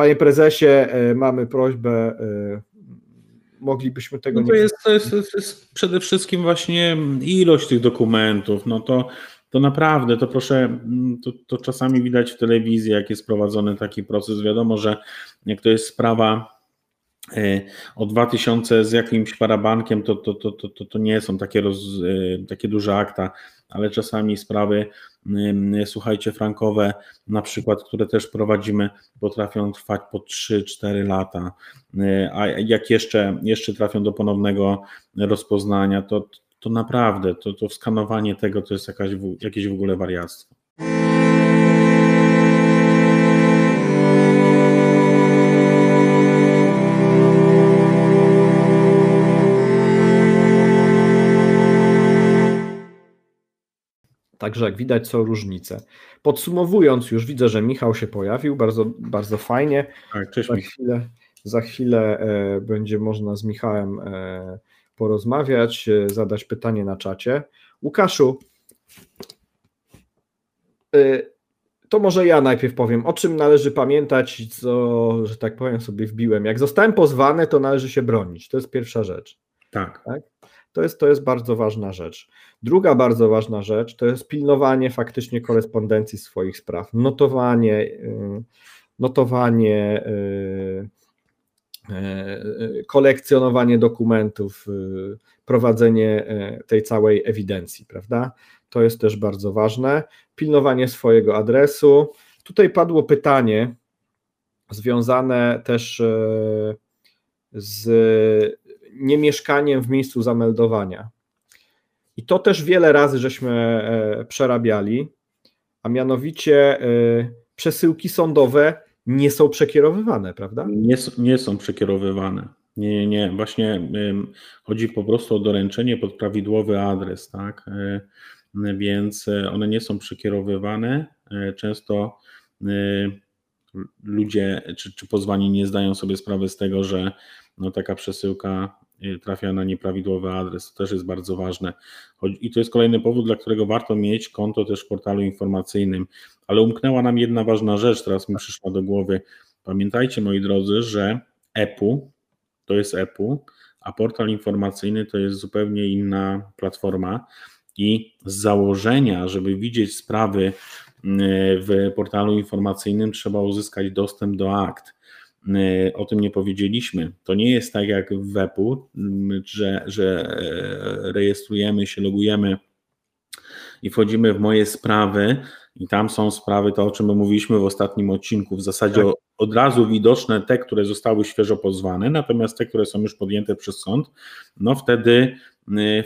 Panie prezesie, e, mamy prośbę, e, moglibyśmy tego no to nie... Jest, to, jest, to jest przede wszystkim właśnie ilość tych dokumentów, no to to naprawdę, to proszę, to, to, czasami widać w telewizji, jak jest prowadzony taki proces. Wiadomo, że jak to jest sprawa o 2000 z jakimś parabankiem, to, to, to, to, to nie są takie, roz, takie duże akta, ale czasami sprawy słuchajcie, frankowe, na przykład, które też prowadzimy, potrafią trwać po 3-4 lata, y, a jak jeszcze, jeszcze trafią do ponownego rozpoznania, to, to naprawdę to, to skanowanie tego to jest jakaś, jakieś w ogóle wariactwo. Także jak widać są różnice. Podsumowując, już widzę, że Michał się pojawił, bardzo, bardzo fajnie. Tak, cześć za chwilę, za chwilę e, będzie można z Michałem e, porozmawiać, e, zadać pytanie na czacie. Łukaszu, to może ja najpierw powiem, o czym należy pamiętać, co, że tak powiem, sobie wbiłem. Jak zostałem pozwany, to należy się bronić. To jest pierwsza rzecz. Tak. tak? To jest, to jest bardzo ważna rzecz. Druga bardzo ważna rzecz to jest pilnowanie faktycznie korespondencji swoich spraw, notowanie, y, notowanie, y, y, kolekcjonowanie dokumentów, prowadzenie tej całej ewidencji, prawda? To jest też bardzo ważne. Pilnowanie swojego adresu. Tutaj padło pytanie związane też z niemieszkaniem w miejscu zameldowania. I to też wiele razy żeśmy e, przerabiali, a mianowicie e, przesyłki sądowe nie są przekierowywane, prawda? Nie, nie są przekierowywane. Nie, nie, nie. Właśnie chodzi po prostu o doręczenie pod prawidłowy adres, tak? E, więc one nie są przekierowywane. Często ludzie czy, czy pozwani nie zdają sobie sprawy z tego, że no, taka przesyłka trafia na nieprawidłowy adres. To też jest bardzo ważne. I to jest kolejny powód, dla którego warto mieć konto też w portalu informacyjnym. Ale umknęła nam jedna ważna rzecz, teraz mi przyszła do głowy. Pamiętajcie, moi drodzy, że EPU to jest EPU, a portal informacyjny to jest zupełnie inna platforma. I z założenia, żeby widzieć sprawy y, w portalu informacyjnym, trzeba uzyskać dostęp do akt o tym nie powiedzieliśmy. To nie jest tak jak w WEP-u, że, że e, rejestrujemy się, logujemy i wchodzimy w moje sprawy i tam są sprawy, to o czym my mówiliśmy w ostatnim odcinku, w zasadzie tak. od razu widoczne te, które zostały świeżo pozwane, natomiast te, które są już podjęte przez sąd, no wtedy,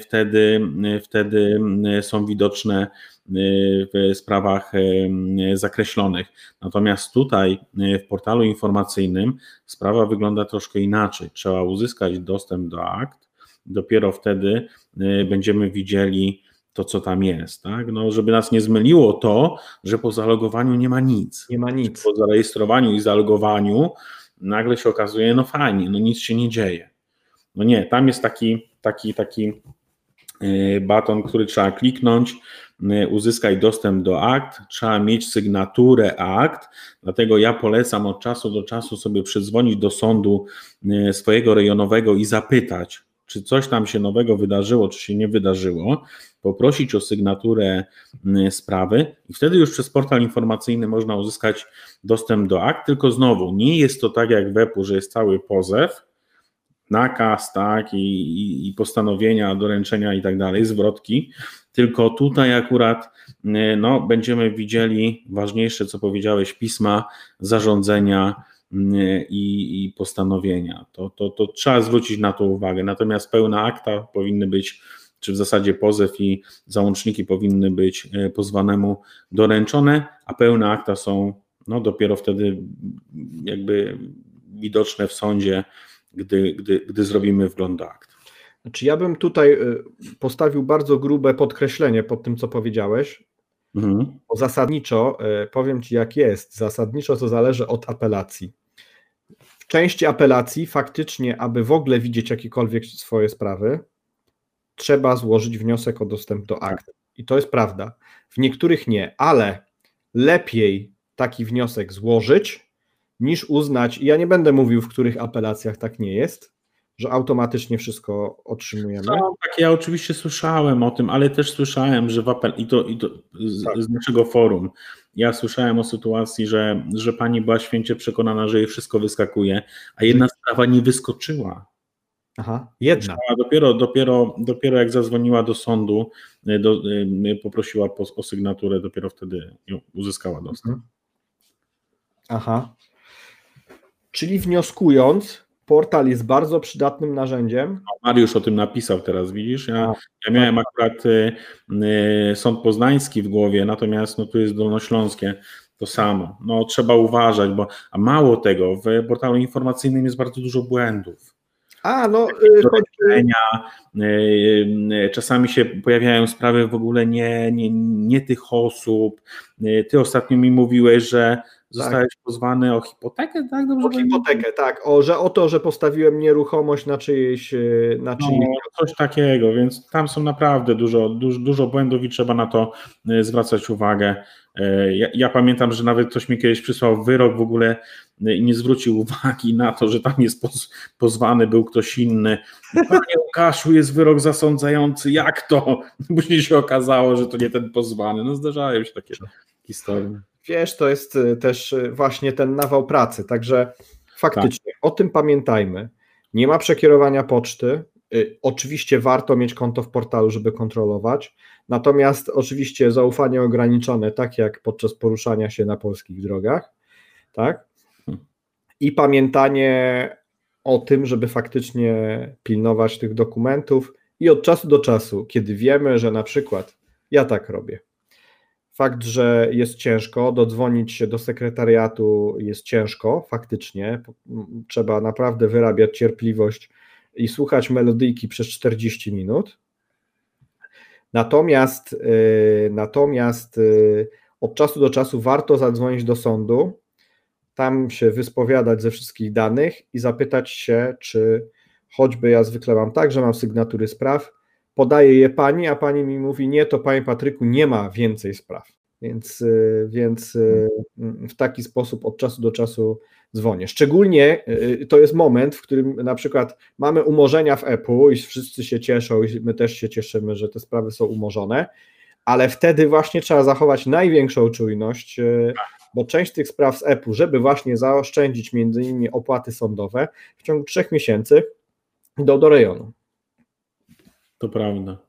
wtedy, wtedy są widoczne w sprawach zakreślonych. Natomiast tutaj w portalu informacyjnym sprawa wygląda troszkę inaczej. Trzeba uzyskać dostęp do akt, dopiero wtedy będziemy widzieli to, co tam jest. Tak? No, żeby nas nie zmyliło to, że po zalogowaniu nie ma nic. Nie ma nic. Po zarejestrowaniu i zalogowaniu nagle się okazuje, no fajnie, no nic się nie dzieje. No nie, tam jest taki, taki, taki y, baton, który trzeba kliknąć, uzyskać dostęp do akt, trzeba mieć sygnaturę akt, dlatego ja polecam od czasu do czasu sobie przydzwonić do sądu y, swojego rejonowego i zapytać, czy coś tam się nowego wydarzyło, czy się nie wydarzyło, poprosić o sygnaturę sprawy i wtedy już przez portal informacyjny można uzyskać dostęp do akt, tylko znowu nie jest to tak jak w EPU, że jest cały pozew, nakaz, tak, i, i, postanowienia, doręczenia i tak dalej, zwrotki, tylko tutaj akurat y, no, będziemy widzieli ważniejsze, co powiedziałeś, pisma, zarządzenia y, i, i postanowienia. To, to, to trzeba zwrócić na to uwagę. Natomiast pełne akta powinny być, czy w zasadzie pozew i załączniki powinny być y, pozwanemu doręczone, a pełne akta są no, dopiero wtedy jakby widoczne w sądzie, gdy, gdy, gdy zrobimy wgląd do akt. Znaczy ja bym tutaj y, postawił bardzo grube podkreślenie pod tym, co powiedziałeś, mhm. bo zasadniczo, y, powiem Ci jak jest, zasadniczo to zależy od apelacji. W części apelacji faktycznie, aby w ogóle widzieć jakiekolwiek swoje sprawy, trzeba złożyć wniosek o dostęp do akt. I to jest prawda. W niektórych nie, ale lepiej taki wniosek złożyć, niż uznać, i ja nie będę mówił, w których apelacjach tak nie jest, że automatycznie wszystko otrzymujemy. No, tak, ja oczywiście słyszałem o tym, ale też słyszałem, że w apel, i to, i to z, tak. z naszego forum, ja słyszałem o sytuacji, że, że pani była święcie przekonana, że jej wszystko wyskakuje, a jedna sprawa nie wyskoczyła. Aha, jedna. Dopiero, dopiero, dopiero jak zadzwoniła do sądu, do, poprosiła o sygnaturę, dopiero wtedy uzyskała dostęp. Mhm. Aha. Czyli wnioskując, portal jest bardzo przydatnym narzędziem. Mariusz o tym napisał teraz, widzisz? Ja, ja miałem akurat y, y, sąd poznański w głowie, natomiast no, tu jest dolnośląskie to samo. No, trzeba uważać, bo a mało tego, w portalu informacyjnym jest bardzo dużo błędów. A, no, y, y, czasami się pojawiają sprawy w ogóle nie, nie, nie tych osób. Ty ostatnio mi mówiłeś, że Zostałeś tak. pozwany o hipotekę, tak? Dobrze o hipotekę, tak. O, że, o to, że postawiłem nieruchomość na czyjeś. E, na czyjeś... No, coś takiego, więc tam są naprawdę dużo, dużo, dużo błędów i trzeba na to e, zwracać uwagę. E, ja, ja, pamiętam, że nawet ktoś mi kiedyś przysłał wyrok w ogóle i nie zwrócił uwagi na to, że tam jest poz, pozwany był ktoś inny. Panie Łukaszu, jest wyrok zasądzający, jak to? Później się okazało, że to nie ten pozwany. No zdarzają się takie historie wiesz, to jest y, też y, właśnie ten nawał pracy, także faktycznie tak. o tym pamiętajmy. Nie ma przekierowania poczty. Y, oczywiście warto mieć konto w portalu, żeby kontrolować. Natomiast oczywiście zaufanie ograniczone, tak jak podczas poruszania się na polskich drogach, tak? I pamiętanie o tym, żeby faktycznie pilnować tych dokumentów i od czasu do czasu, kiedy wiemy, że na przykład ja tak robię, Fakt, że jest ciężko, dodzwonić się do sekretariatu jest ciężko, faktycznie. Trzeba naprawdę wyrabiać cierpliwość i słuchać melodyjki przez 40 minut. Natomiast, yy, natomiast yy, od czasu do czasu warto zadzwonić do sądu, tam się wyspowiadać ze wszystkich danych i zapytać się, czy choćby ja zwykle mam tak, że mam sygnatury spraw, podaję je pani, a pani mi mówi: Nie, to panie Patryku, nie ma więcej spraw. Więc, y, więc y, w taki sposób od czasu do czasu dzwonię. Szczególnie y, to jest moment, w którym na przykład mamy umorzenia w EPU i wszyscy się cieszą, i my też się cieszymy, że te sprawy są umorzone, ale wtedy właśnie trzeba zachować największą czujność, bo część tych spraw z EPU, żeby właśnie zaoszczędzić między innymi opłaty sądowe, w ciągu trzech miesięcy do, do rejonu. Prawda.